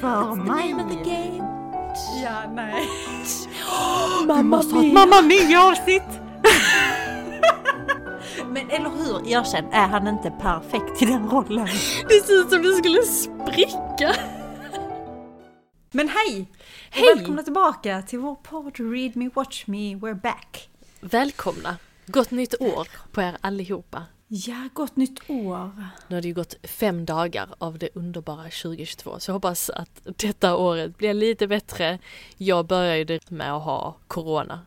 för mig. Ja, nej. Mamma måste ha ett Mamma Mia avsnitt! Men eller hur, erkänn, är han inte perfekt i den rollen? Det ser ut som det skulle spricka. Men hej! Hej! Och välkomna tillbaka till vår podd Read Me Watch Me, we're back. Välkomna! Gott nytt år på er allihopa. Ja, gott nytt år. Nu har det ju gått fem dagar av det underbara 2022 så jag hoppas att detta året blir lite bättre. Jag börjar ju med att ha corona.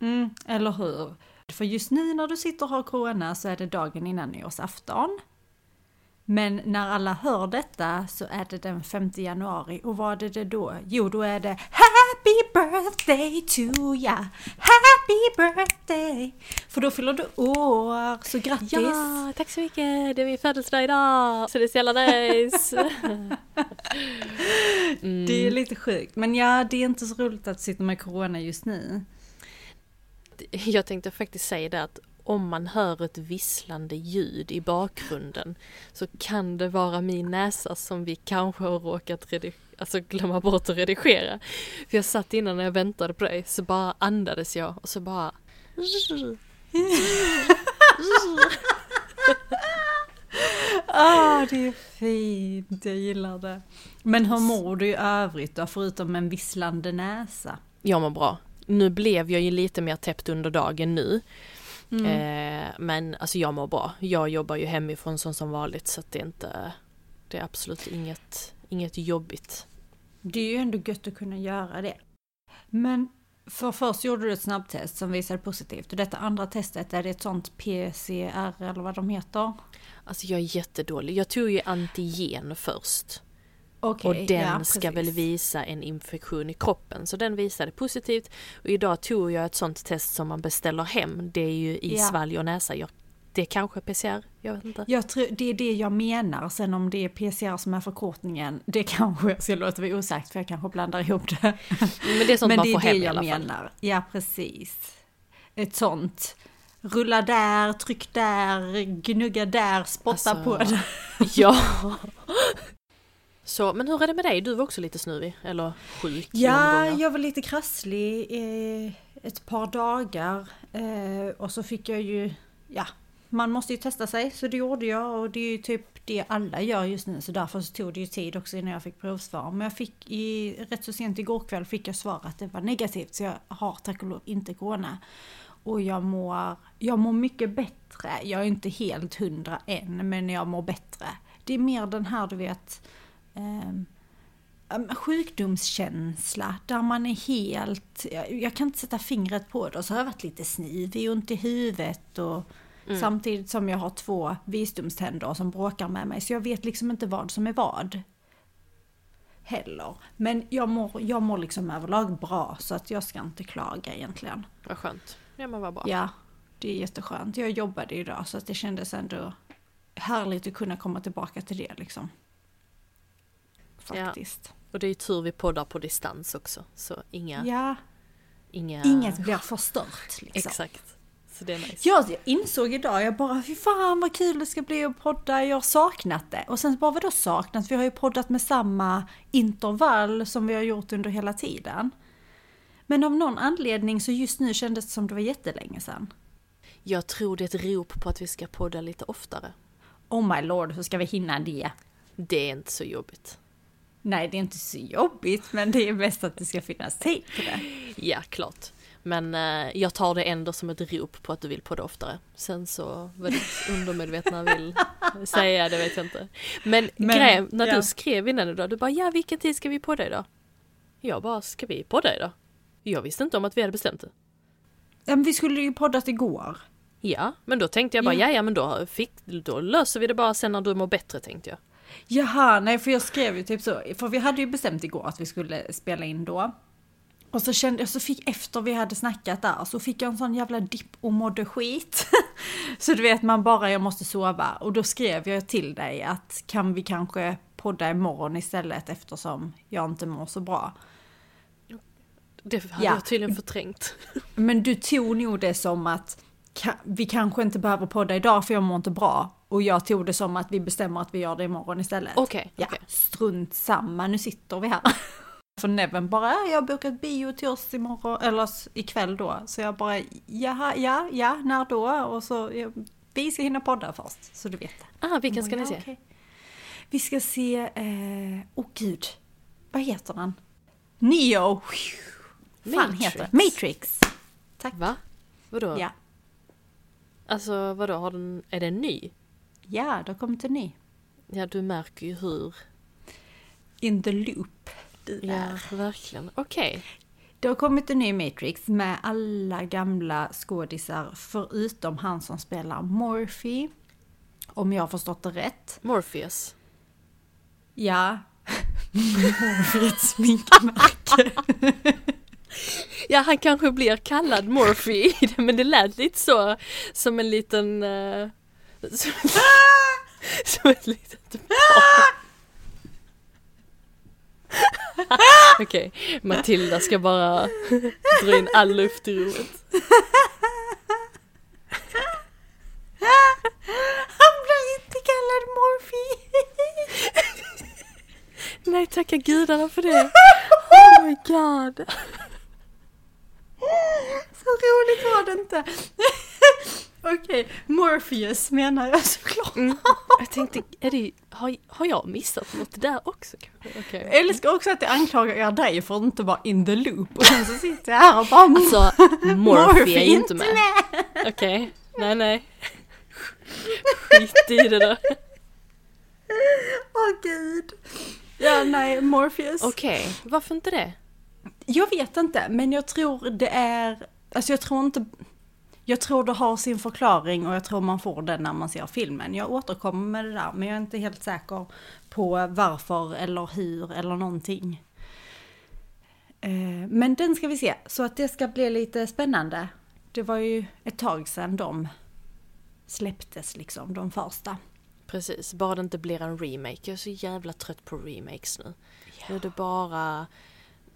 Mm, eller hur? För just nu när du sitter och har corona så är det dagen innan nyårsafton. Men när alla hör detta så är det den 5 januari och vad är det då? Jo, då är det Happy birthday to ya! Happy birthday! För då fyller du år, så grattis! Ja, tack så mycket! Det är min födelsedag idag! Så det är så jävla nice! mm. Det är lite sjukt, men ja, det är inte så roligt att sitta med corona just nu. Jag tänkte faktiskt säga det att om man hör ett visslande ljud i bakgrunden så kan det vara min näsa som vi kanske har råkat alltså glömma bort att redigera. För jag satt innan när jag väntade på dig så bara andades jag och så bara Ah, det är fint, jag gillar det. Men hur mår du i övrigt då, förutom en visslande näsa? Jag mår bra. Nu blev jag ju lite mer täppt under dagen nu. Mm. Eh, men alltså jag mår bra. Jag jobbar ju hemifrån som, som vanligt så det är inte Det är absolut inget, inget jobbigt. Det är ju ändå gött att kunna göra det. Men för först gjorde du ett snabbtest som visade positivt och detta andra testet, är det ett sånt PCR eller vad de heter? Alltså jag är jättedålig. Jag tog ju antigen först. Okay, och den ja, ska väl visa en infektion i kroppen. Så den visade positivt. Och idag tog jag ett sånt test som man beställer hem. Det är ju i ja. svalg och näsa. Jag, det är kanske PCR, jag vet inte. Jag tror, det är det jag menar. Sen om det är PCR som är förkortningen, det kanske jag ska låta vara osagt för jag kanske blandar ihop det. Men det är sånt Men man får hem i alla fall. Det det menar. Ja, precis. Ett sånt rulla där, tryck där, gnugga där, spotta alltså, på det. Ja, Så, men hur är det med dig? Du var också lite snuvig, eller sjuk? Ja, jag var lite krasslig i ett par dagar. Eh, och så fick jag ju, ja, man måste ju testa sig, så det gjorde jag. Och det är ju typ det alla gör just nu, så därför så tog det ju tid också innan jag fick provsvar. Men jag fick i, rätt så sent igår kväll fick jag svar att det var negativt, så jag har tack och lov inte corona. Och jag mår, jag mår mycket bättre. Jag är inte helt hundra än, men jag mår bättre. Det är mer den här, du vet, eh, sjukdomskänsla där man är helt, jag kan inte sätta fingret på det och så har jag varit lite snivig, ont i huvudet och mm. samtidigt som jag har två visdomständer som bråkar med mig så jag vet liksom inte vad som är vad. Heller. Men jag mår, jag mår liksom överlag bra så att jag ska inte klaga egentligen. Vad skönt. Ja men vad bra. Ja, det är jätteskönt. Jag jobbade idag så att det kändes ändå härligt att kunna komma tillbaka till det liksom faktiskt. Ja. Och det är ju tur vi poddar på distans också. Så inga... Ja. Inga... Inget blir förstört liksom. Exakt. Så det är nice. Ja, jag insåg idag, jag bara fy fan vad kul det ska bli att podda, jag har saknat det. Och sen bara vadå saknat? Vi har ju poddat med samma intervall som vi har gjort under hela tiden. Men av någon anledning så just nu kändes det som det var jättelänge sedan. Jag tror det är ett rop på att vi ska podda lite oftare. Oh my lord, hur ska vi hinna det? Det är inte så jobbigt. Nej, det är inte så jobbigt, men det är bäst att det ska finnas tid på det. Ja, klart. Men eh, jag tar det ändå som ett rop på att du vill det oftare. Sen så vad ditt undermedvetna vill säga, det vet jag inte. Men, men grejen, när ja. du skrev innan idag, du bara ja vilken tid ska vi dig då? Jag bara, ska vi dig då? Jag visste inte om att vi hade bestämt det. Ja, men vi skulle ju poddat igår. Ja, men då tänkte jag bara, ja ja men då, fick, då löser vi det bara sen när du mår bättre tänkte jag. Jaha, nej för jag skrev ju typ så, för vi hade ju bestämt igår att vi skulle spela in då. Och så kände jag, så fick efter vi hade snackat där, så fick jag en sån jävla dipp och mådde skit. så du vet man bara, jag måste sova. Och då skrev jag till dig att kan vi kanske podda imorgon istället eftersom jag inte mår så bra. Det hade ja. jag tydligen förträngt. Men du tog nog det som att vi kanske inte behöver podda idag för jag mår inte bra. Och jag tog det som att vi bestämmer att vi gör det imorgon istället. Okej, Ja, okej. strunt samma, nu sitter vi här. För Neven bara, "Ja, jag har bokat bio till oss imorgon, eller ikväll då. Så jag bara, jaha, ja, ja, när då? Och så, ja, vi ska hinna podda först, så du vet det. Ah, vilken ska ni se? okej. Vi ska se, eh, oh gud, vad heter den? Neo! Fan Matrix. heter den? Matrix! Tack. Va? Vadå? Ja. Alltså vadå, har den, är den ny? Ja, har kommit en ny. Ja, du märker ju hur. In the loop. Du Ja, är. verkligen. Okej. Det har kommit en ny Matrix med alla gamla skådisar förutom han som spelar Morphy. Om jag har förstått det rätt. Morpheus. Ja. Morphy sminkmärke. Ja, han kanske blir kallad Morphy men det lät lite så som en liten... eh, som, som ett litet barn. Okej, Matilda ska bara dra in all luft i rummet. Han blir inte kallad Morphy. Nej, tacka gudarna för det. Oh my god. Så roligt var det inte. Okej, Morpheus menar jag såklart. Mm. Jag tänkte, är det, har, har jag missat något där också? Okej. Jag älskar också att jag anklagar dig för att inte vara in the loop. Och sen så sitter jag här och bara... Alltså, Morphy är inte med. Okej, nej nej. Skit i det där. Åh gud. Ja, nej, Morpheus. Okej, varför inte det? Jag vet inte, men jag tror det är... Alltså jag tror inte... Jag tror det har sin förklaring och jag tror man får den när man ser filmen. Jag återkommer med det där, men jag är inte helt säker på varför eller hur eller någonting. Eh, Men den ska vi se, så att det ska bli lite spännande. Det var ju ett tag sedan de släpptes liksom, de första. Precis, bara det inte blir en remake. Jag är så jävla trött på remakes nu. Nu är det bara...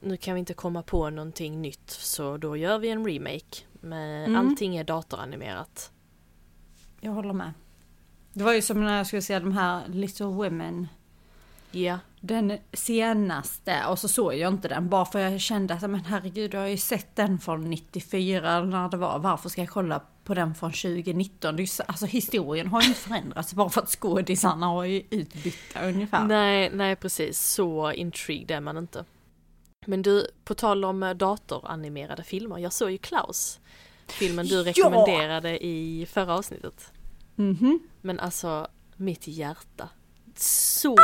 Nu kan vi inte komma på någonting nytt så då gör vi en remake. Men Mm. allting är datoranimerat. Jag håller med. Det var ju som när jag skulle se de här Little Women Ja, Den senaste, och så såg jag inte den bara för jag kände att men herregud jag har ju sett den från 94 eller när det var. Varför ska jag kolla på den från 2019? Det är så, alltså historien har ju inte förändrats bara för att skådisarna har ju utbytta ungefär. nej, nej precis. Så intrigued är man inte. Men du, på tal om eh, datoranimerade filmer. Jag såg ju Klaus. Filmen du Ja! rekommenderade i förra avsnittet. Mhm. Men alltså, mitt hjärta. Så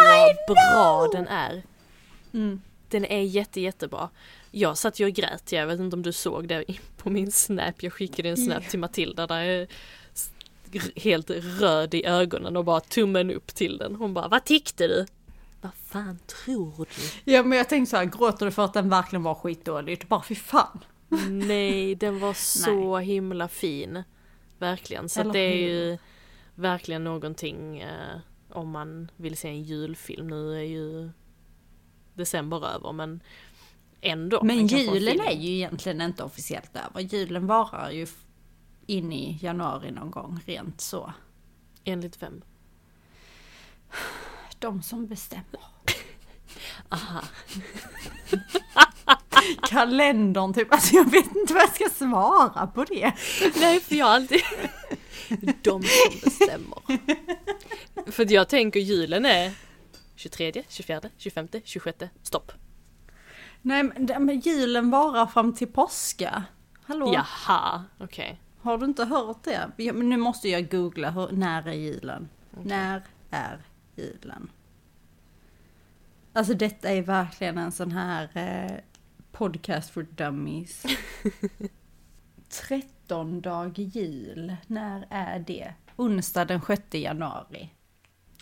bra den är. Mm. Den är jätte, jättebra. Jag satt ju och grät, jag vet inte om du såg det på min snap. Jag skickade en snap till Matilda där jag helt röd i ögonen och bara tummen upp till den. Hon bara, vad tyckte du? Vad fan tror du? Ja men jag tänkte så här, gråter du för att den verkligen var skitdålig? Bara fy fan. Nej, den var så himla fin. Verkligen. Så det är ju verkligen någonting eh, om man vill se en julfilm. Nu är ju december över men ändå. Men julen är ju egentligen inte officiellt över. Julen varar ju in i januari någon gång, rent så. Enligt vem? De som bestämmer. Aha. kalendern typ. Alltså jag vet inte vad jag ska svara på det. Nej, för jag har alltid... De som bestämmer. För jag tänker julen är 23, 24, 25, 26, stopp. Nej men, men julen varar fram till påska. Hallå? Jaha, okej. Har du inte hört det? Ja, men nu måste jag googla, hur, när är julen? När är julen? Alltså detta är verkligen en sån här eh, podcast for dummies. 13 dag jul, när är det? Onsdag den 6 januari.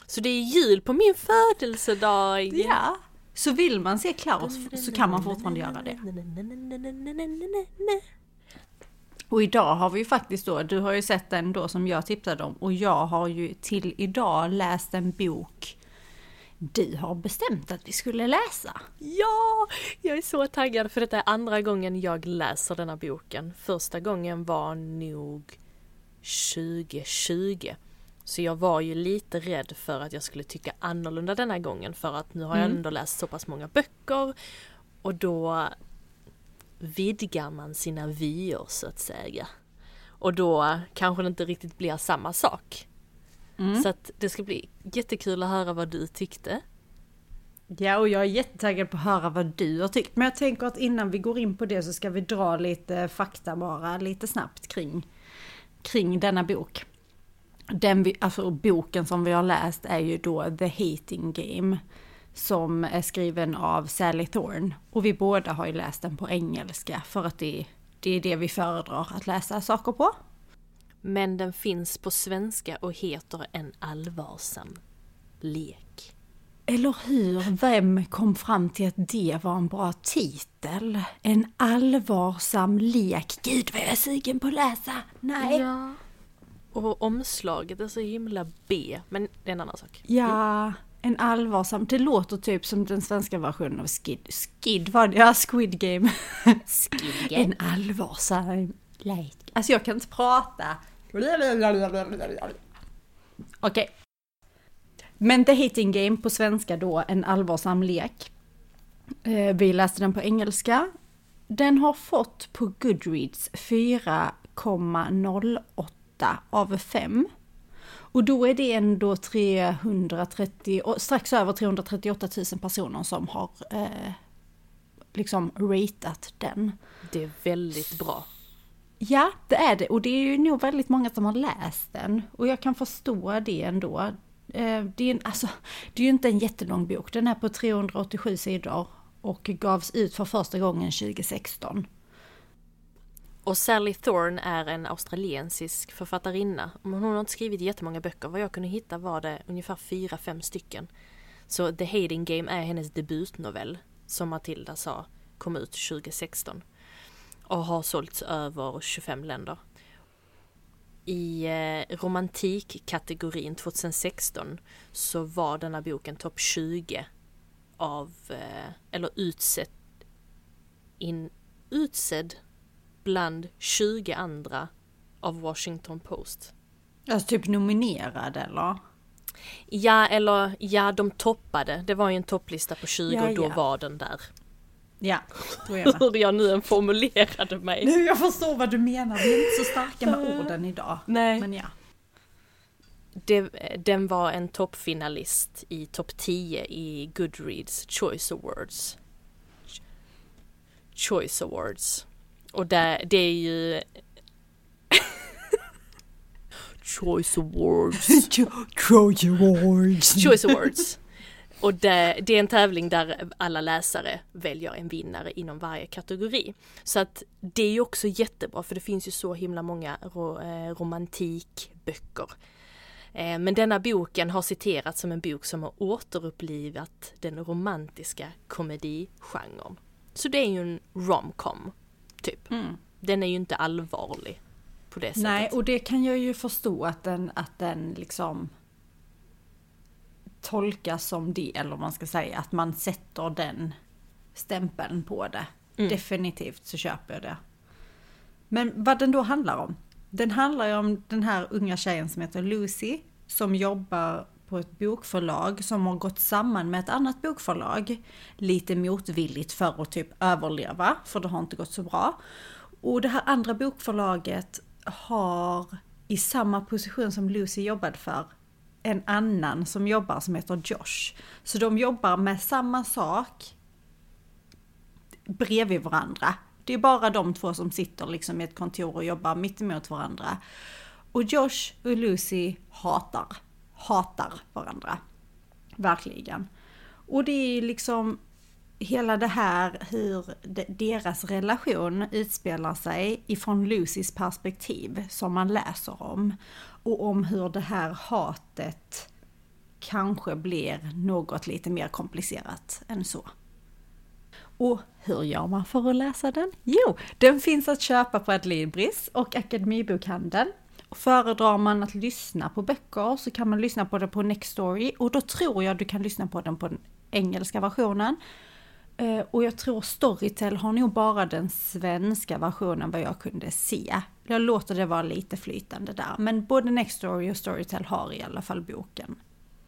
Så det är jul på min födelsedag! Ja, så vill man se Klaus så kan man fortfarande göra det. Och idag har vi ju faktiskt då, du har ju sett den då som jag tipsade om och jag har ju till idag läst en bok du har bestämt att vi skulle läsa. Ja! Jag är så taggad för detta är andra gången jag läser denna boken. Första gången var nog 2020. Så jag var ju lite rädd för att jag skulle tycka annorlunda denna gången för att nu har jag Mm. ändå läst så pass många böcker och då vidgar man sina vyer så att säga. Och då kanske det inte riktigt blir samma sak. Mm. Så att det ska bli jättekul att höra vad du tyckte. Ja, och jag är jättetaggad på att höra vad du har tyckt. Men jag tänker att innan vi går in på det så ska vi dra lite fakta bara, lite snabbt kring, kring denna bok. Den vi, alltså boken som vi har läst är ju då The Hating Game. Som är skriven av Sally Thorne. Och vi båda har ju läst den på engelska för att det, det är det vi föredrar att läsa saker på. Men den finns på svenska och heter En allvarsam lek. Eller hur? Vem kom fram till att det var en bra titel? En allvarsam lek. Gud vad jag är sugen på att läsa! Nej! Ja, Ja. Och omslaget är så himla B, men det är en annan sak. En allvarsam. Det låter typ som den svenska versionen av Skid. Skid var det, ja, Squid Game. en allvarsam lek. Alltså jag kan inte prata. Okej. Men The Hating Game på svenska då, en allvarsam lek. Eh, Vi läste den på engelska. Den har fått på Goodreads 4,08 av 5. Och då är det ändå 330, och strax över 338 000 personer som har eh, liksom ratat den. Det är väldigt bra. Ja, det är det. Och det är ju nog väldigt många som har läst den. Och jag kan förstå det ändå. Eh, Det är, en, alltså, det är ju inte en jättelång bok. Den är på 387 sidor och gavs ut för första gången 2016. Och Sally Thorne är en australiensisk författarinna. Hon har inte skrivit jättemånga böcker. Vad jag kunde hitta var det ungefär fyra, fem stycken. Så The Hating Game är hennes debutnovell, som Matilda sa, kom ut 2016. Och har sålts över 25 länder. I eh, romantikkategorin 2016 så var denna boken topp 20 av, eh, eller utsett, in, utsedd bland 20 andra av Washington Post. Alltså typ nominerad eller? Ja, eller ja, de toppade. Det var ju en topplista på 20 Ja, och då ja. var den där. Ja, då är. Hur jag nu än formulerade mig. Nu, jag förstår vad du menar. Vi är inte så starka med orden idag. Nej. Men ja. Det, den var en toppfinalist i topp 10 i Goodreads Choice Awards. Ch- Choice Awards. Och det, det är ju... Choice Awards. Troy Awards. Choice Awards. Och det, det är en tävling där alla läsare väljer en vinnare inom varje kategori. Så att det är ju också jättebra för det finns ju så himla många ro, eh, romantikböcker. Eh, men denna boken har citerats som en bok som har återupplivat den romantiska komedigenren. Så det är ju en romcom, typ. Mm. Den är ju inte allvarlig på det sättet. Nej, och det kan jag ju förstå att den, att den liksom tolkas som det, eller vad man ska säga, att man sätter den stämpeln på det. Mm. Definitivt så köper jag det. Men vad den då handlar om? Den handlar ju om den här unga tjejen som heter Lucy, som jobbar på ett bokförlag som har gått samman med ett annat bokförlag. Lite motvilligt för att typ överleva, för det har inte gått så bra. Och det här andra bokförlaget har i samma position som Lucy jobbade för en annan som jobbar som heter Josh. Så de jobbar med samma sak bredvid varandra. Det är bara de två som sitter liksom i ett kontor och jobbar mittemot varandra. Och Josh och Lucy hatar, hatar varandra. Verkligen. Och det är liksom hela det här hur deras relation utspelar sig ifrån Lucys perspektiv som man läser om. Och om hur det här hatet kanske blir något lite mer komplicerat än så. Och hur gör man för att läsa den? Jo, den finns att köpa på Adlibris och Akademibokhandeln. Och Föredrar man att lyssna på böcker så kan man lyssna på det på Nextory och då tror jag du kan lyssna på den på den engelska versionen. Eh, och jag tror Storytel har nog bara den svenska versionen vad jag kunde se. Jag låter det vara lite flytande där. Men både Nextory och Storytel har i alla fall boken.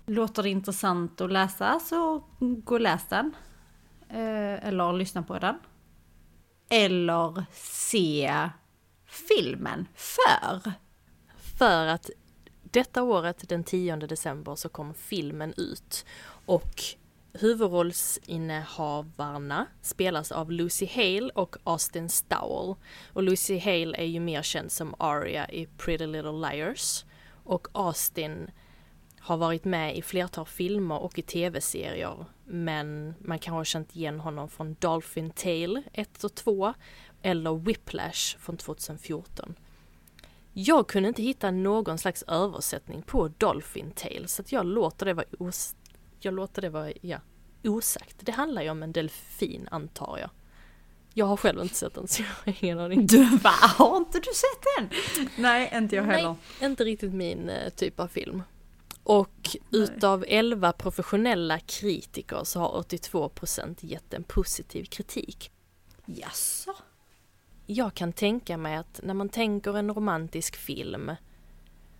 Låter det intressant att läsa så gå och läs den. Eh, eller lyssna på den. Eller se filmen. För? För att detta året, den 10 december, så kom filmen ut. Och huvudrollsinnehavarna spelas av Lucy Hale och Austin Stowell. Och Lucy Hale är ju mer känd som Aria i Pretty Little Liars. Och Austin har varit med i flertal filmer och i tv-serier. Men man kan ha känt igen honom från Dolphin Tale 1 och 2 eller Whiplash från 2014. Jag kunde inte hitta någon slags översättning på Dolphin Tale så att jag låter det vara os jag låter det vara, ja, osagt. Det handlar ju om en delfin antar jag. Jag har själv inte sett den så jag har ingen aning. Du, va? Har inte du sett den? Nej, inte jag heller. Nej, inte riktigt min eh, typ av film. Och Nej. utav 11 professionella kritiker så har 82% gett en positiv kritik. Jaså? Jag kan tänka mig att när man tänker en romantisk film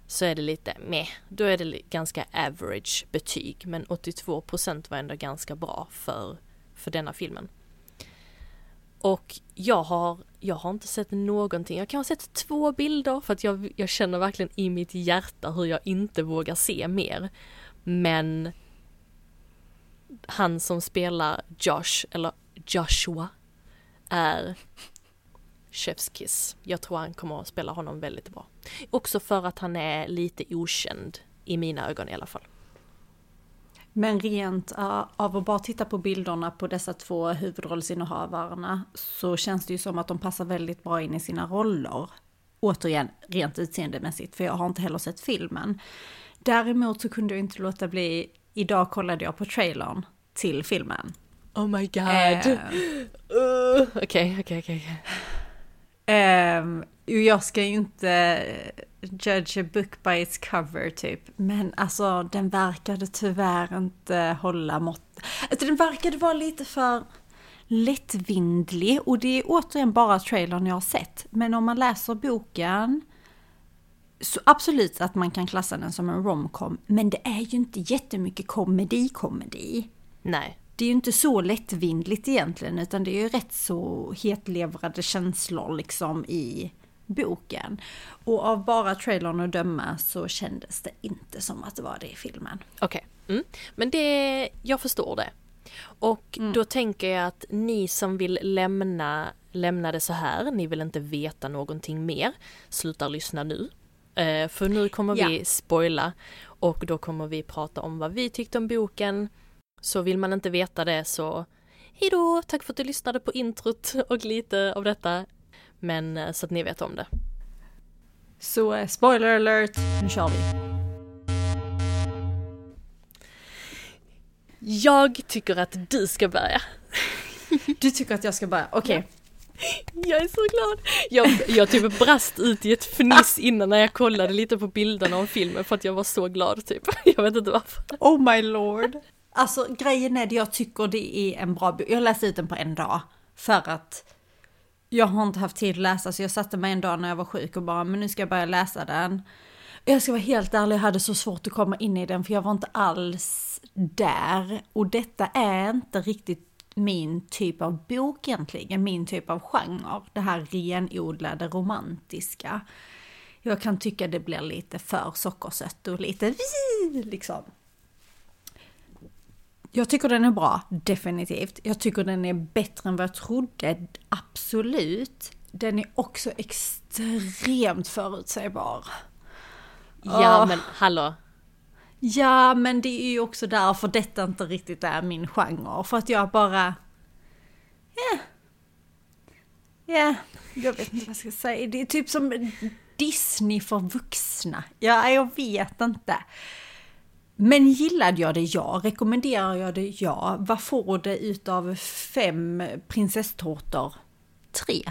så är det lite meh, då är det ganska average betyg men 82% var ändå ganska bra för, för denna filmen. Och jag har, jag har inte sett någonting, jag kan ha sett två bilder för att jag, jag känner verkligen i mitt hjärta hur jag inte vågar se mer. Men han som spelar Josh, eller Joshua, är Chef's Kiss. Jag tror han kommer att spela honom väldigt bra. Också för att han är lite okänd, i mina ögon i alla fall. Men rent uh, av att bara titta på bilderna på dessa två huvudrollsinnehavarna så känns det ju som att de passar väldigt bra in i sina roller. Återigen, rent utseendemässigt, för jag har inte heller sett filmen. Däremot så kunde jag inte låta bli, idag kollade jag på trailern till filmen. Oh my god! Eh. Okej, okej, okej. Um, jag ska ju inte eh, judge a book by its cover typ. Men alltså den verkade tyvärr inte hålla mått. Alltså, den verkade vara lite för lättvindlig och det är återigen bara trailern jag har sett. Men om man läser boken så absolut att man kan klassa den som en romcom. Men det är ju inte jättemycket komedi-komedi. Nej det är ju inte så lättvindligt egentligen utan det är ju rätt så hetlevrade känslor liksom i boken. Och av bara trailern att döma så kändes det inte som att det var det i filmen. Okej, okay. mm. men det, jag förstår det. Och mm. då tänker jag att ni som vill lämna, lämna det så här, ni vill inte veta någonting mer, sluta lyssna nu. Uh, för nu kommer ja. vi spoila och då kommer vi prata om vad vi tyckte om boken, så vill man inte veta det så hejdå, tack för att du lyssnade på introt och lite av detta. Men eh, så att ni vet om det. Så eh, spoiler alert, nu kör vi. Jag tycker att du ska börja. Du tycker att jag ska börja, okej. Okay. Jag är så glad! Jag, jag typ brast ut i ett fniss innan när jag kollade lite på bilderna om filmen för att jag var så glad typ. Jag vet inte varför. Oh my lord! Alltså grejen är det jag tycker det är en bra bok. Jag läste ut den på en dag. För att jag har inte haft tid att läsa så jag satte mig en dag när jag var sjuk och bara men nu ska jag börja läsa den. Jag ska vara helt ärlig, jag hade så svårt att komma in i den för jag var inte alls där. Och detta är inte riktigt min typ av bok egentligen, min typ av genre. Det här renodlade romantiska. Jag kan tycka det blir lite för sockersött och lite liksom. Jag tycker den är bra, definitivt. Jag tycker den är bättre än vad jag trodde, absolut. Den är också extremt förutsägbar. Ja, oh. men hallå. Ja, men det är ju också därför detta inte riktigt är min genre. För att jag bara... Ja. Yeah. Ja, yeah. jag vet inte vad jag ska säga. Det är typ som Disney för vuxna. Ja, jag vet inte. Men gillade jag det? Ja. Rekommenderar jag det? Ja. Vad får det utav fem prinsesstårtor? Tre.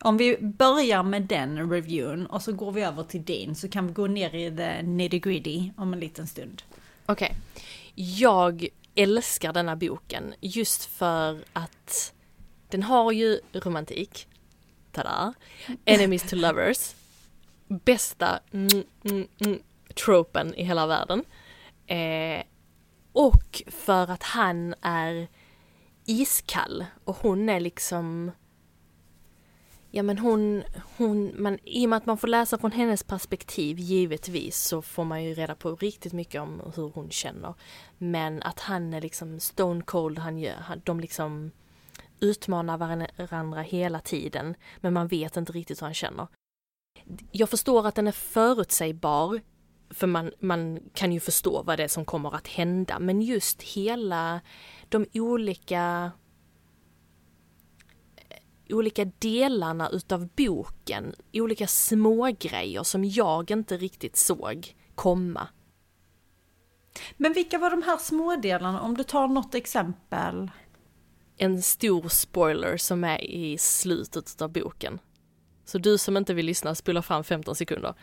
Om vi börjar med den reviewen och så går vi över till din så kan vi gå ner i the nitty gritty om en liten stund. Okej. Okay. Jag älskar denna boken just för att den har ju romantik. tada, enemies to lovers. Bästa mm, mm, mm, tropen i hela världen. Eh, och för att han är iskall och hon är liksom Ja men hon, hon, man, i och med att man får läsa från hennes perspektiv givetvis så får man ju reda på riktigt mycket om hur hon känner. Men att han är liksom stone cold, han, han, de liksom utmanar varandra hela tiden men man vet inte riktigt hur han känner. Jag förstår att den är förutsägbar för man, man kan ju förstå vad det är som kommer att hända men just hela de olika olika delarna utav boken, olika smågrejer som jag inte riktigt såg komma. Men vilka var de här smådelarna? Om du tar något exempel? En stor spoiler som är i slutet av boken. Så du som inte vill lyssna, spola fram 15 sekunder.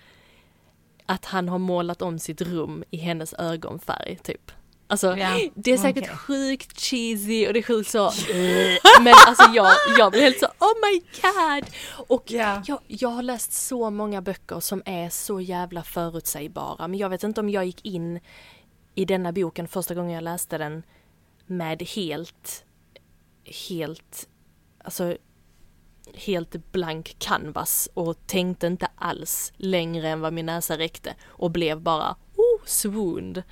Att han har målat om sitt rum i hennes ögonfärg, typ. Alltså yeah. det är säkert okay. sjukt cheesy och det är sjukt så Men alltså jag, jag blir helt så oh my god! Och yeah. jag, jag har läst så många böcker som är så jävla förutsägbara men jag vet inte om jag gick in i denna boken första gången jag läste den med helt, helt, alltså helt blank canvas och tänkte inte alls längre än vad min näsa räckte och blev bara oh, swooned.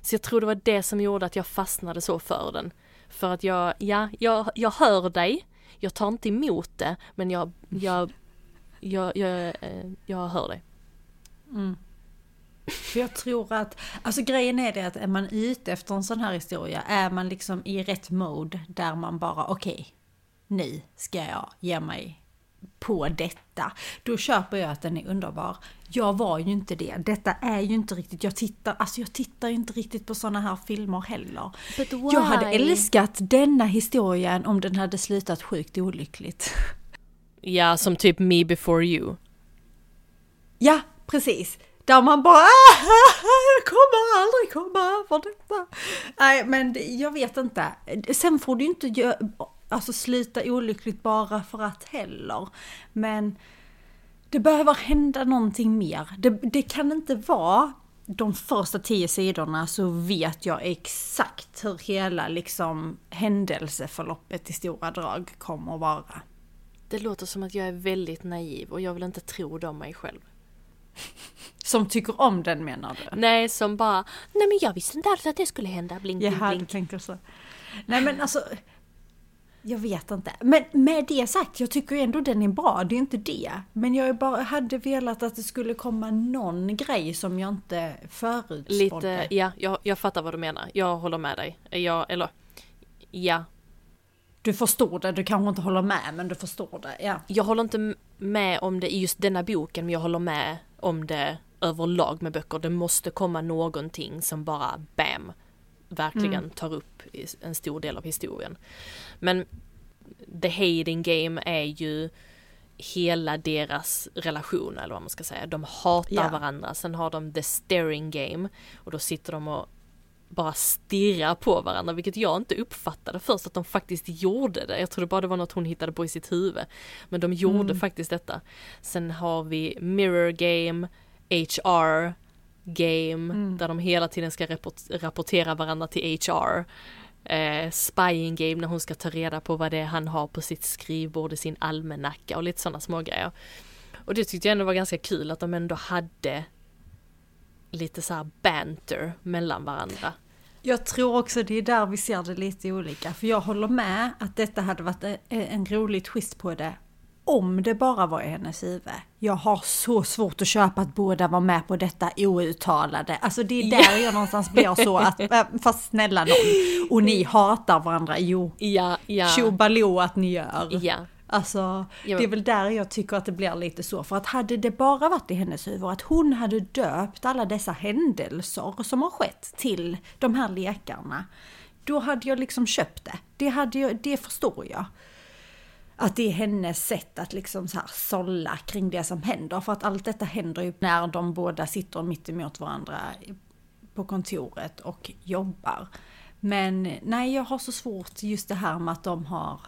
Så jag tror det var det som gjorde att jag fastnade så för den. För att jag, ja, jag, jag hör dig, jag tar inte emot det, men jag, jag, jag, jag, eh, jag hör dig. Mm. För jag tror att, alltså grejen är det att är man ute efter en sån här historia, är man liksom i rätt mode där man bara okej, okay, nu ska jag ge mig på detta. Då köper jag att den är underbar. Jag var ju inte det. Detta är ju inte riktigt, jag tittar, alltså jag tittar inte riktigt på sådana här filmer heller. Jag hade älskat denna historien om den hade slutat sjukt olyckligt. Ja, som typ Me before you. Ja, precis. Där man bara ah, jag kommer aldrig komma över detta. Nej, men jag vet inte. Sen får du inte göra alltså sluta olyckligt bara för att heller. Men det behöver hända någonting mer. Det, det kan inte vara de första tio sidorna så vet jag exakt hur hela liksom händelseförloppet i stora drag kommer att vara. Det låter som att jag är väldigt naiv och jag vill inte tro det om mig själv. Som tycker om den menar du? Nej, som bara, nej men jag visste inte alls att det skulle hända, blink, blink, blink. Jag tänkte så. Nej men alltså, jag vet inte. Men med det sagt, jag tycker ändå den är bra, det är inte det. Men jag bara hade velat att det skulle komma någon grej som jag inte förutspådde. Lite, ja, jag, jag fattar vad du menar. Jag håller med dig. Jag, eller, ja. Du förstår det, du kanske inte håller med, men du förstår det, ja. Jag håller inte med om det i just denna boken, men jag håller med om det överlag med böcker. Det måste komma någonting som bara BAM! Verkligen mm. tar upp en stor del av historien. Men the hating game är ju hela deras relation eller vad man ska säga. De hatar yeah. varandra, sen har de the staring game och då sitter de och bara stirrar på varandra, vilket jag inte uppfattade först att de faktiskt gjorde det. Jag trodde bara det var något hon hittade på i sitt huvud. Men de gjorde mm. faktiskt detta. Sen har vi mirror game, HR, game mm. där de hela tiden ska rapportera varandra till HR. Eh, spying game när hon ska ta reda på vad det är han har på sitt skrivbord i sin almanacka och lite sådana små grejer. Och det tyckte jag ändå var ganska kul att de ändå hade lite så banter mellan varandra. Jag tror också det är där vi ser det lite olika. För jag håller med att detta hade varit en rolig twist på det om det bara var i hennes huvud. Jag har så svårt att köpa att båda var med på detta outtalade. Alltså det är där ja. jag någonstans blir så att, äh, fast snälla någon, och ni hatar varandra, jo. Ja, ja. Tjobaloo att ni gör. Ja. Alltså, det är väl där jag tycker att det blir lite så. För att hade det bara varit i hennes huvud, att hon hade döpt alla dessa händelser som har skett till de här lekarna, då hade jag liksom köpt det. Det, hade jag, det förstår jag att det är hennes sätt att liksom så här sålla kring det som händer. För att allt detta händer ju när de båda sitter mitt emot varandra på kontoret och jobbar. Men nej, jag har så svårt just det här med att de har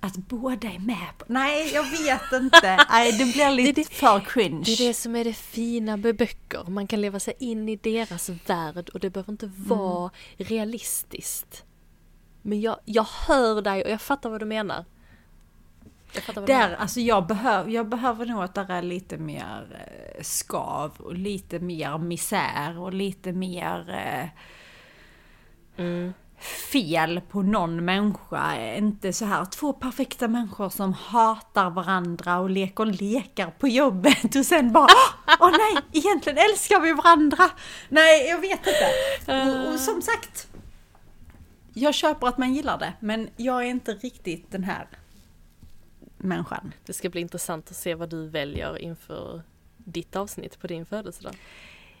att båda är med på... Nej, jag vet inte. Nej, det blir lite det, det, för cringe. Det är det som är det fina med böcker. Man kan leva sig in i deras värld och det behöver inte vara mm. realistiskt. Men jag, jag hör dig och jag fattar vad du menar. Jag Där, alltså jag, behöv, jag behöver nog att det är lite mer eh, skav och lite mer misär och lite mer eh, mm. fel på någon människa. Inte så här två perfekta människor som hatar varandra och leker lekar på jobbet och sen bara Åh nej, egentligen älskar vi varandra! Nej, jag vet inte. Och, och som sagt, jag köper att man gillar det, men jag är inte riktigt den här människan. Det ska bli intressant att se vad du väljer inför ditt avsnitt på din födelsedag.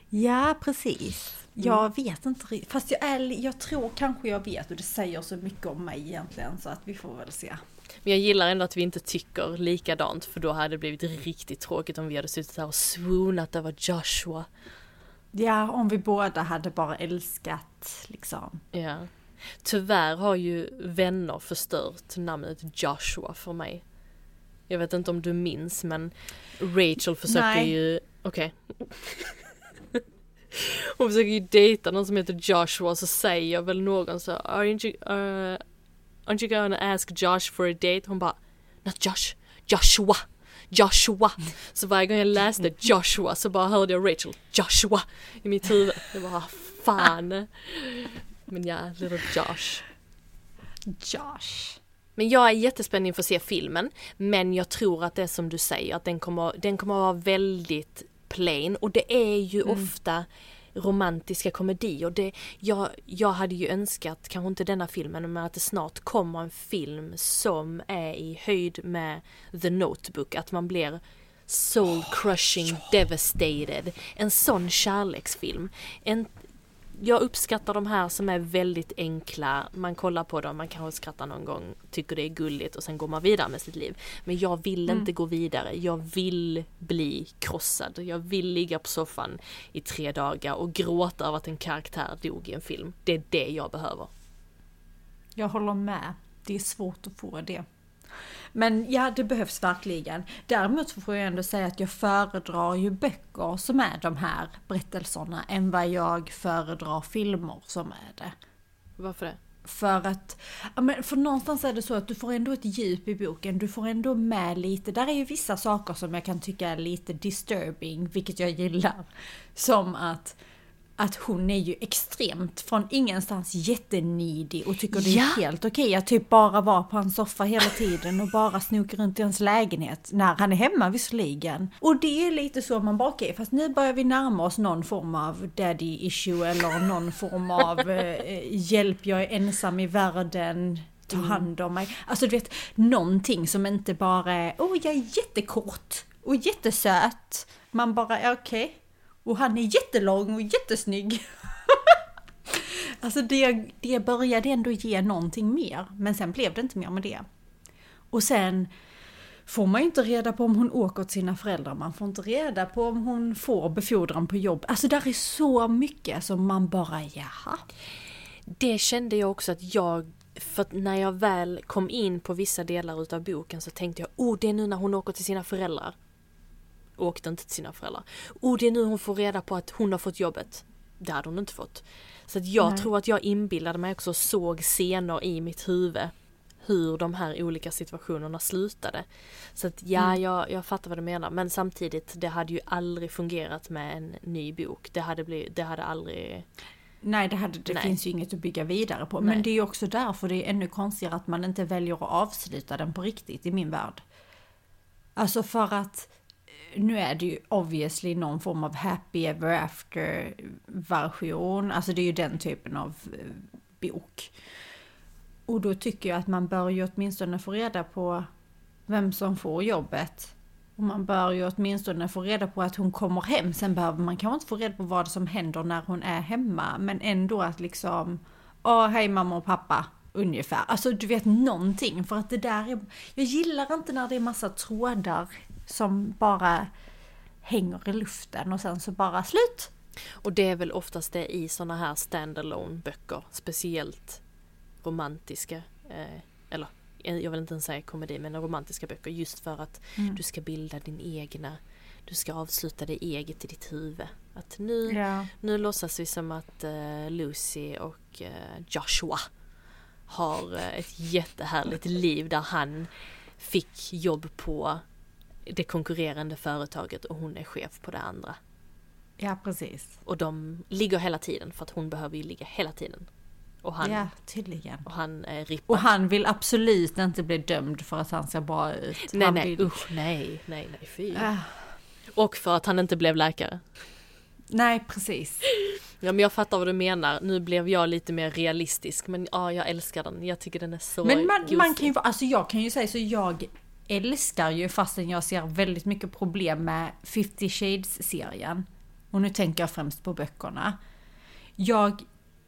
Ja, precis. Jag mm. vet inte riktigt, fast jag, är, jag tror kanske jag vet och det säger så mycket om mig egentligen så att vi får väl se. Men jag gillar ändå att vi inte tycker likadant för då hade det blivit riktigt tråkigt om vi hade suttit här och swoonat över Joshua. Ja, om vi båda hade bara älskat liksom. Ja. Tyvärr har ju vänner förstört namnet Joshua för mig. Jag vet inte om du minns men Rachel försöker Nej. ju, okej. Okay. Hon försöker ju dejta någon som heter Joshua så säger väl någon så aren't you, uh, aren't you gonna ask Josh for a date? Hon bara Not Josh, Joshua, Joshua. Så varje gång jag läste Joshua så bara hörde jag Rachel, Joshua i mitt huvud. Det var fan. Men ja, little Josh. Josh. Men jag är jättespänd inför att se filmen. Men jag tror att det är som du säger, att den kommer, den kommer att vara väldigt plain. Och det är ju mm. ofta romantiska komedier. Det, jag, jag hade ju önskat, kanske inte denna filmen, men att det snart kommer en film som är i höjd med The Notebook. Att man blir soul crushing, oh, devastated. En sån kärleksfilm. En, jag uppskattar de här som är väldigt enkla, man kollar på dem, man kanske skrattar någon gång, tycker det är gulligt och sen går man vidare med sitt liv. Men jag vill mm. inte gå vidare, jag vill bli krossad, jag vill ligga på soffan i tre dagar och gråta över att en karaktär dog i en film. Det är det jag behöver. Jag håller med, det är svårt att få det. Men ja, det behövs verkligen. Däremot så får jag ändå säga att jag föredrar ju böcker som är de här berättelserna än vad jag föredrar filmer som är det. Varför det? För att, för någonstans är det så att du får ändå ett djup i boken, du får ändå med lite, där är ju vissa saker som jag kan tycka är lite disturbing, vilket jag gillar. Som att att hon är ju extremt från ingenstans jättenidig och tycker det är ja. helt okej att typ bara vara på hans soffa hela tiden och bara snoka runt i hans lägenhet när han är hemma visserligen. Och det är lite så man bara okej, fast nu börjar vi närma oss någon form av daddy issue eller någon form av eh, hjälp, jag är ensam i världen, ta mm. hand om mig. Alltså du vet, någonting som inte bara är åh oh, jag är jättekort och jättesöt. Man bara, okej. Okay och han är jättelång och jättesnygg. alltså det, det började ändå ge någonting mer, men sen blev det inte mer med det. Och sen får man ju inte reda på om hon åker till sina föräldrar, man får inte reda på om hon får befordran på jobb. Alltså där är så mycket som man bara, jaha. Det kände jag också att jag för när jag väl kom in på vissa delar utav boken så tänkte jag, oh det är nu när hon åker till sina föräldrar åkte inte till sina föräldrar. Och det är nu hon får reda på att hon har fått jobbet. Det hade hon inte fått. Så att jag Nej. tror att jag inbillade mig också såg scener i mitt huvud hur de här olika situationerna slutade. Så att ja, mm. jag, jag fattar vad du menar. Men samtidigt, det hade ju aldrig fungerat med en ny bok. Det hade, blivit, det hade aldrig... Nej, det, hade, det Nej. finns ju inget att bygga vidare på. Nej. Men det är ju också därför det är ännu konstigare att man inte väljer att avsluta den på riktigt i min värld. Alltså för att nu är det ju obviously någon form av happy ever after version. Alltså det är ju den typen av eh, bok. Och då tycker jag att man bör ju åtminstone få reda på vem som får jobbet. Och man bör ju åtminstone få reda på att hon kommer hem. Sen behöver man kanske inte få reda på vad som händer när hon är hemma. Men ändå att liksom, åh hej mamma och pappa, ungefär. Alltså du vet någonting. För att det där är, jag gillar inte när det är massa trådar som bara hänger i luften och sen så bara slut. Och det är väl oftast det i såna här standalone böcker, speciellt romantiska, eh, eller jag vill inte ens säga komedi, men romantiska böcker just för att mm. du ska bilda din egna, du ska avsluta det eget i ditt huvud. Att nu, ja. nu låtsas vi som att uh, Lucy och uh, Joshua har uh, ett jättehärligt liv där han fick jobb på det konkurrerande företaget och hon är chef på det andra. Ja, precis. Och de ligger hela tiden för att hon behöver ju ligga hela tiden. Och han, ja, tydligen. Och han är rippad. Och han vill absolut inte bli dömd för att han ser bra ut. Nej, han nej, vill... usch, nej, nej, nej, fy. Äh. Och för att han inte blev läkare. Nej, precis. Ja men jag fattar vad du menar. Nu blev jag lite mer realistisk men ja, jag älskar den. Jag tycker den är så Men man, man kan ju alltså jag kan ju säga så jag älskar ju fastän jag ser väldigt mycket problem med 50 Shades-serien. Och nu tänker jag främst på böckerna. Jag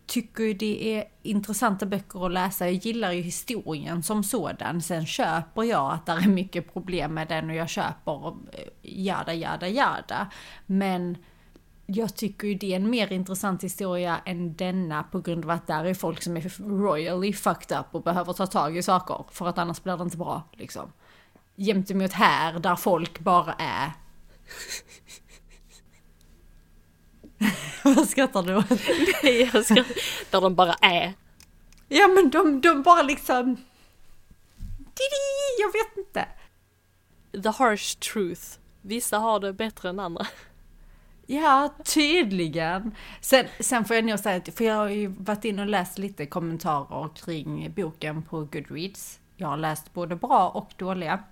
tycker ju det är intressanta böcker att läsa. Jag gillar ju historien som sådan. Sen köper jag att det är mycket problem med den och jag köper eh, jada, jada, jada. Men jag tycker ju det är en mer intressant historia än denna på grund av att där är folk som är royally fucked up och behöver ta tag i saker. För att annars blir det inte bra liksom. Jämt emot här där folk bara är Vad skrattar du åt? Nej, jag skrattar. Där de bara är. Ja men de, de bara liksom... Jag vet inte. The harsh truth. Vissa har det bättre än andra. Ja, tydligen. Sen, sen får jag nog säga, för jag har ju varit in och läst lite kommentarer kring boken på Goodreads. Jag har läst både bra och dåliga.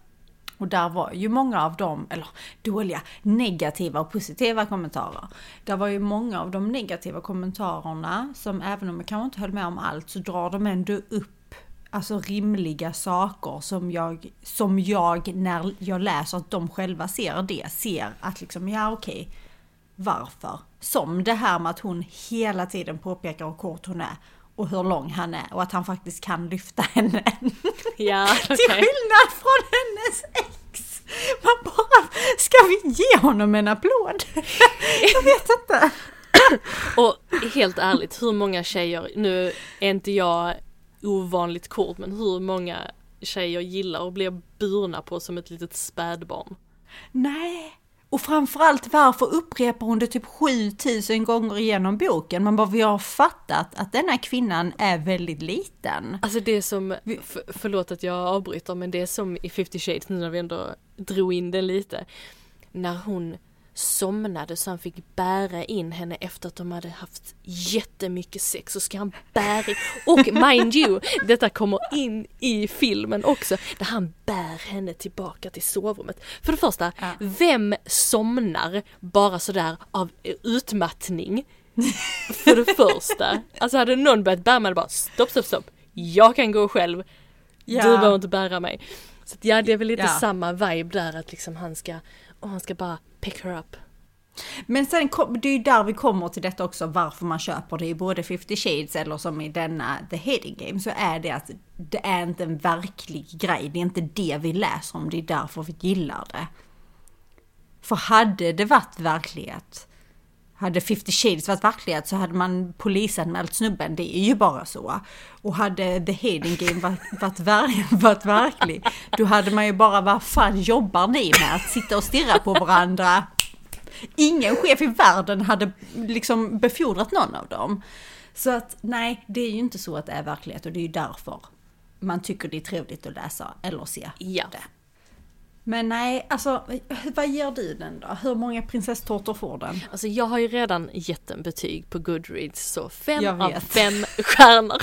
Och där var ju många av dem, eller dåliga, negativa och positiva kommentarer. Där var ju många av de negativa kommentarerna som även om jag kanske inte höll med om allt så drar de ändå upp alltså rimliga saker som jag, som jag när jag läser att de själva ser det, ser att liksom ja okej, okay, varför? Som det här med att hon hela tiden påpekar hur kort hon är och hur lång han är och att han faktiskt kan lyfta henne. Ja, okay. Till skillnad från hennes ex! Man bara, ska vi ge honom en applåd? Jag vet inte. Och helt ärligt, hur många tjejer, nu är inte jag ovanligt kort, men hur många tjejer gillar och blir burna på som ett litet spädbarn? Nej, och framförallt varför upprepar hon det typ 7000 gånger genom boken? Man bara, vi har fattat att denna kvinnan är väldigt liten. Alltså det är som, för, förlåt att jag avbryter, men det är som i 50 shades nu när vi ändå drog in den lite. När hon somnade så han fick bära in henne efter att de hade haft jättemycket sex. Så ska han bära in, och mind you, detta kommer in i filmen också, där han bär henne tillbaka till sovrummet. För det första, ja. vem somnar bara sådär av utmattning? För det första, alltså hade någon börjat bära mig bara stopp, stopp, stopp, jag kan gå själv, ja. du behöver inte bära mig. Så ja, det är väl lite ja. samma vibe där att liksom han ska, och han ska bara pick her up. Men sen, det är ju där vi kommer till detta också, varför man köper det i både 50 shades eller som i denna The Hating Game, så är det att det är inte en verklig grej, det är inte det vi läser om, det är därför vi gillar det. För hade det varit verklighet, hade 50 shades varit verklighet så hade man polisanmält snubben, det är ju bara så. Och hade The Hating Game varit, varit, ver varit verklig, då hade man ju bara, vad fan jobbar ni med? Att sitta och stirra på varandra? Ingen chef i världen hade liksom befordrat någon av dem. Så att nej, det är ju inte så att det är verklighet och det är ju därför man tycker det är trevligt att läsa eller se ja. det. Men nej, alltså vad ger du den då? Hur många prinsesstårtor får den? Alltså jag har ju redan gett en betyg på Goodreads så fem av fem stjärnor.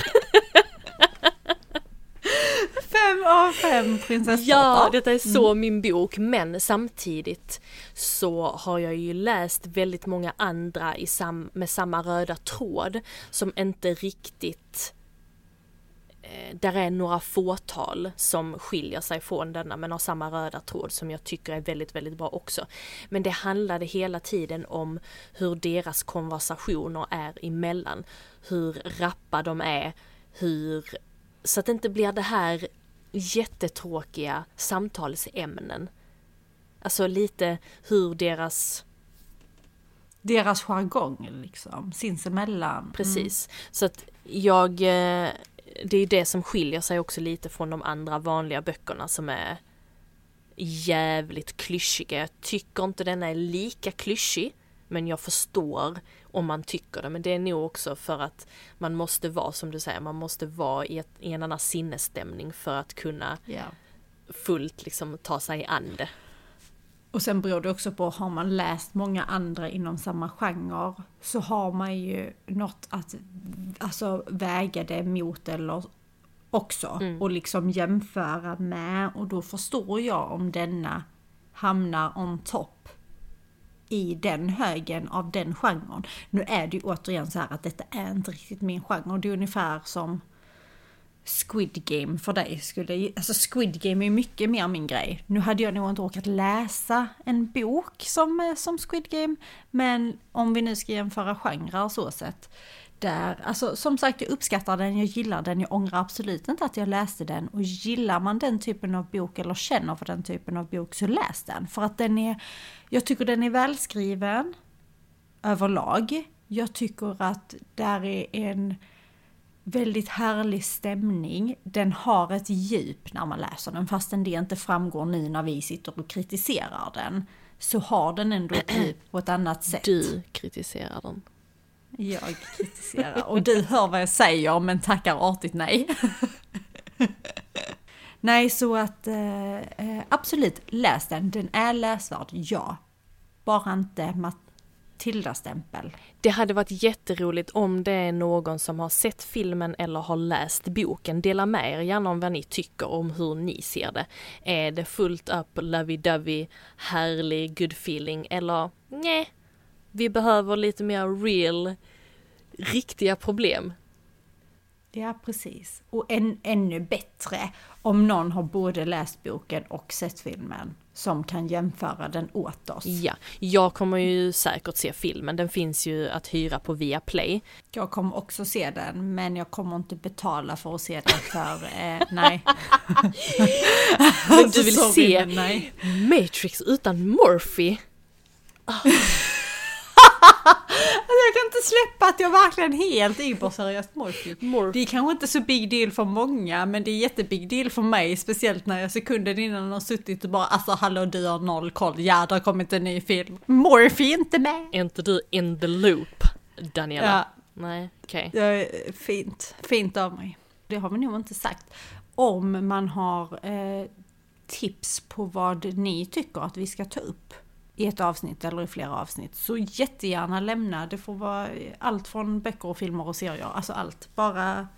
fem av fem prinsesstårtor. Ja, detta är så mm. min bok men samtidigt så har jag ju läst väldigt många andra i sam med samma röda tråd som inte riktigt där är några fåtal som skiljer sig från denna men har samma röda tråd som jag tycker är väldigt, väldigt bra också. Men det handlade hela tiden om hur deras konversationer är emellan. Hur rappa de är, hur... Så att det inte blir det här jättetråkiga samtalsämnen. Alltså lite hur deras deras jargong liksom, sinsemellan. Mm. Precis. Så att jag, eh, det är det som skiljer sig också lite från de andra vanliga böckerna som är jävligt klyschiga. Jag tycker inte den är lika klyschig, men jag förstår om man tycker det. Men det är nog också för att man måste vara, som du säger, man måste vara i, ett, i en annan sinnesstämning för att kunna Ja. fullt liksom ta sig an det. Och sen beror det också på, har man läst många andra inom samma genre så har man ju något att alltså, väga det mot eller också Mm. och liksom jämföra med och då förstår jag om denna hamnar on top i den högen av den genren. Nu är det ju återigen så här att detta är inte riktigt min genre. Det är ungefär som Squid Game för dig skulle, alltså Squid Game är mycket mer min grej. Nu hade jag nog inte orkat läsa en bok som, eh, som Squid Game, men om vi nu ska jämföra genrer så sett. Där, alltså som sagt jag uppskattar den, jag gillar den, jag ångrar absolut inte att jag läste den. Och gillar man den typen av bok eller känner för den typen av bok så läs den. För att den är, jag tycker den är välskriven överlag. Jag tycker att där är en väldigt härlig stämning. Den har ett djup när man läser den, fastän det inte framgår nu när vi sitter och kritiserar den. Så har den ändå ett djup på ett annat sätt. Du kritiserar den. Jag kritiserar. Och du hör vad jag säger men tackar artigt nej. nej, så att eh, eh, absolut, läs den. Den är läsvärd, ja. Bara inte Matilda-stämpel. Det hade varit jätteroligt om det är någon som har sett filmen eller har läst boken. Dela med er gärna om vad ni tycker om hur ni ser det. Är det fullt upp, lovey-dovey, härlig, good feeling eller nej, vi behöver lite mer real, riktiga problem. Ja, precis. Och än, ännu bättre om någon har både läst boken och sett filmen som kan jämföra den åt oss. Ja, jag kommer ju säkert se filmen, den finns ju att hyra på Viaplay. Jag kommer också se den, men jag kommer inte betala för att se den för, eh, nej. Men du vill Sorry, se nej. Matrix utan Morphy? Alltså, jag kan inte släppa att jag verkligen helt überseriöst Morphy. Morphy. Det är kanske inte så big deal för många, men det är jättebig deal för mig, speciellt när jag sekunden innan har suttit och bara alltså hallå du har noll koll, ja det har kommit en ny film. Morphy är inte med! Är inte du in the loop, Daniela? Ja, Nej, okej. är fint, fint av mig. Det har vi nog inte sagt. Om man har eh, tips på vad ni tycker att vi ska ta upp i ett avsnitt eller i flera avsnitt så jättegärna lämna. Det får vara allt från böcker och filmer och serier, alltså allt. Bara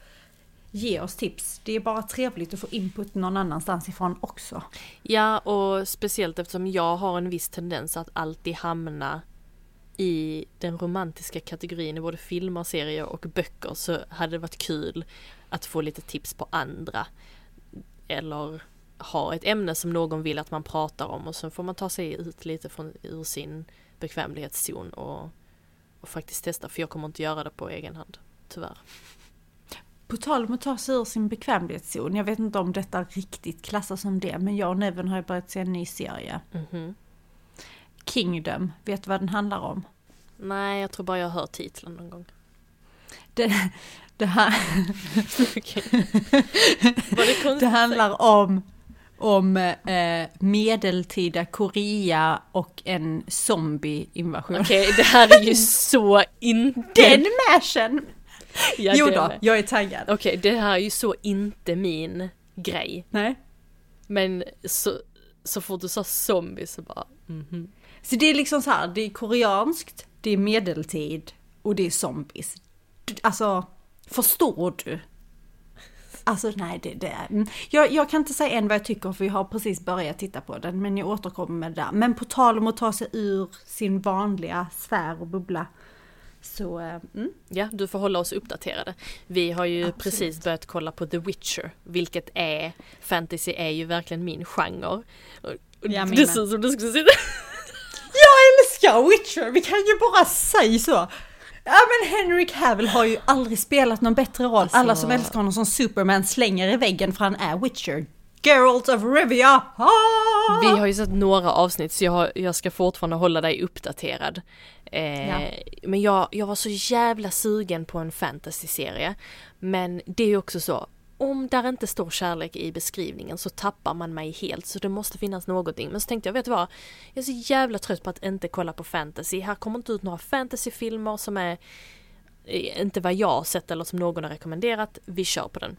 ge oss tips. Det är bara trevligt att få input någon annanstans ifrån också. Ja, och speciellt eftersom jag har en viss tendens att alltid hamna i den romantiska kategorin i både filmer, serier och böcker så hade det varit kul att få lite tips på andra. Eller ha ett ämne som någon vill att man pratar om och så får man ta sig ut lite från, ur sin bekvämlighetszon och, och faktiskt testa för jag kommer inte göra det på egen hand, tyvärr. På tal om att ta sig ur sin bekvämlighetszon, jag vet inte om detta riktigt klassas som det, men jag och Neven har ju börjat se en ny serie. Mhm. Kingdom, vet du vad den handlar om? Nej, jag tror bara jag har hört titeln någon gång. Det, det, här, det handlar om, om eh, medeltida Korea och en zombie-invasion. Okej, det här är ju så inte... Den mashen! Ja, jo då, med. jag är taggad. Okej, det här är ju så inte min grej. Nej. Men så, så fort du sa zombie så bara, mhm. Så det är liksom så här, det är koreanskt, det är medeltid och det är zombies. Alltså, förstår du? Alltså nej, det, det är... mm. Jag, jag kan inte säga än vad jag tycker för vi har precis börjat titta på den, men jag återkommer med det där. Men på tal om att ta sig ur sin vanliga sfär och bubbla. Så, eh, mm. Ja, du får hålla oss uppdaterade. Vi har ju Absolut. precis börjat kolla på The Witcher, vilket är, fantasy är ju verkligen min genre. Ja, det ser ut som du skulle säga Jag älskar Witcher, vi kan ju bara säga så. Ja men Henry Cavill har ju aldrig spelat någon bättre roll. Alltså- Alla som älskar honom som Superman slänger i väggen för han är Witcher. Geralt of Rivia! Ah! Vi har ju sett några avsnitt så jag, har, jag ska fortfarande hålla dig uppdaterad. Eh, Ja. Men jag, jag var så jävla sugen på en fantasy-serie. Men det är ju också så, om där inte står kärlek i beskrivningen så tappar man mig helt så det måste finnas någonting. Men så tänkte jag, vet du vad? Jag är så jävla trött på att inte kolla på fantasy. Här kommer inte ut några fantasyfilmer som är eh, inte vad jag har sett eller som någon har rekommenderat. Vi kör på den.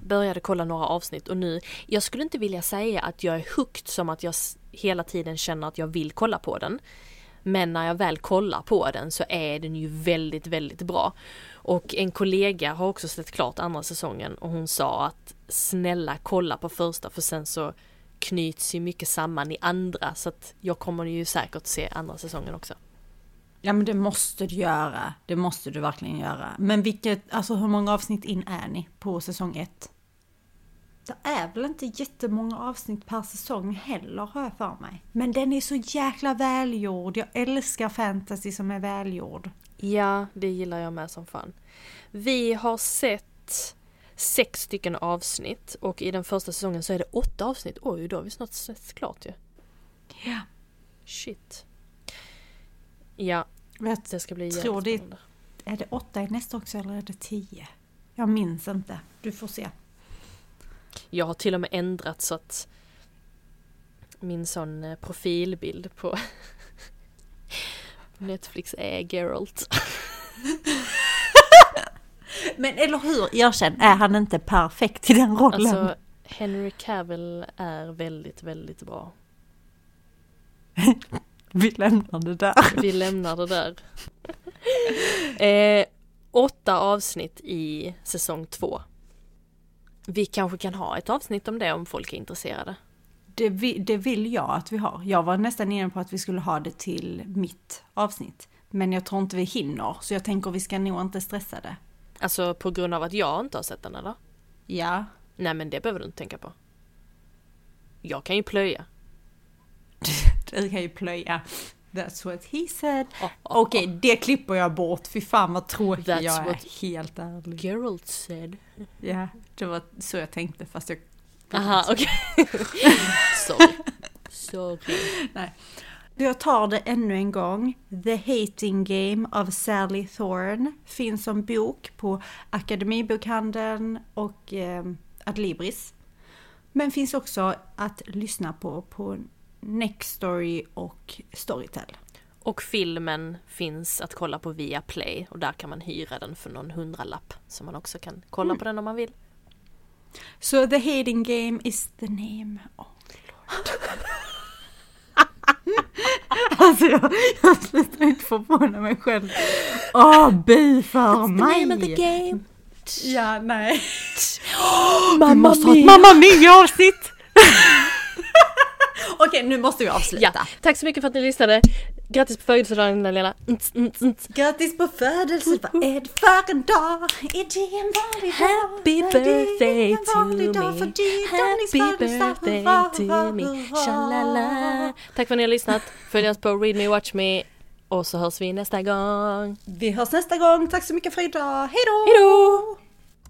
Började kolla några avsnitt och nu, jag skulle inte vilja säga att jag är hooked som att jag hela tiden känner att jag vill kolla på den. Men när jag väl kollar på den så är den ju väldigt, väldigt bra. Och en kollega har också sett klart andra säsongen och hon sa att snälla kolla på första för sen så knyts ju mycket samman i andra så att jag kommer ju säkert se andra säsongen också. Ja men det måste du göra, det måste du verkligen göra. Men vilket, alltså hur många avsnitt in är ni på säsong ett? Det är väl inte jättemånga avsnitt per säsong heller har jag för mig. Men den är så jäkla välgjord. Jag älskar fantasy som är välgjord. Ja, det gillar jag med som fan. Vi har sett sex stycken avsnitt och i den första säsongen så är det åtta avsnitt. Oj, då har vi snart sett klart ju. Ja. Shit. Ja, Vet, det ska bli tror det- är det åtta i nästa också eller är det tio? Jag minns inte. Du får se. Jag har till och med ändrat så att min sån eh, profilbild på Netflix är Geralt. Men eller hur, erkänn, är han inte perfekt i den rollen? Alltså Henry Cavill är väldigt, väldigt bra. Vi lämnar det där. Vi lämnar det där. Eh, åtta avsnitt i säsong två. Vi kanske kan ha ett avsnitt om det om folk är intresserade. Det, vi, det vill jag att vi har. Jag var nästan inne på att vi skulle ha det till mitt avsnitt. Men jag tror inte vi hinner, så jag tänker vi ska nog inte stressa det. Alltså på grund av att jag inte har sett den eller? Ja, Nej men det behöver du inte tänka på. Jag kan ju plöja. du kan ju plöja. That's what he said. Oh, oh, Okej, det klipper jag bort. Fy fan vad tråkig jag är. Helt ärlig. Geralt said. Ja, det var så jag tänkte fast jag... Aha, okej. Sorry. Sorry. Jag tar det ännu en gång. The Hating Game av Sally Thorne finns som bok på Akademibokhandeln och eh, Adlibris. Men finns också att lyssna på på Nextory och Storytel. Och filmen finns att kolla på via Play och där kan man hyra den för någon hundralapp. Så man också kan kolla Mm. på den om man vill. Så The Hating Game is the name. Oh, Lord. alltså jag, jag slutar inte förvåna mig själv. Åh, bu för mig! game. Ja, nej. Mamma Vi måste ha ett mia. Mamma Mia-avsnitt! Okej, nu måste vi avsluta. Ja, tack så mycket för att ni lyssnade. Grattis på födelsedagen mm. Grattis på födelsen, vad är det för en dag? Är det en vanlig dag? Happy birthday to me. Happy birthday to me. Shalala. Tack för att ni har lyssnat. Följ oss på Read Me Watch Me. Och så hörs vi nästa gång. Vi hörs nästa gång, tack så mycket för idag, hejdå! Hejdå!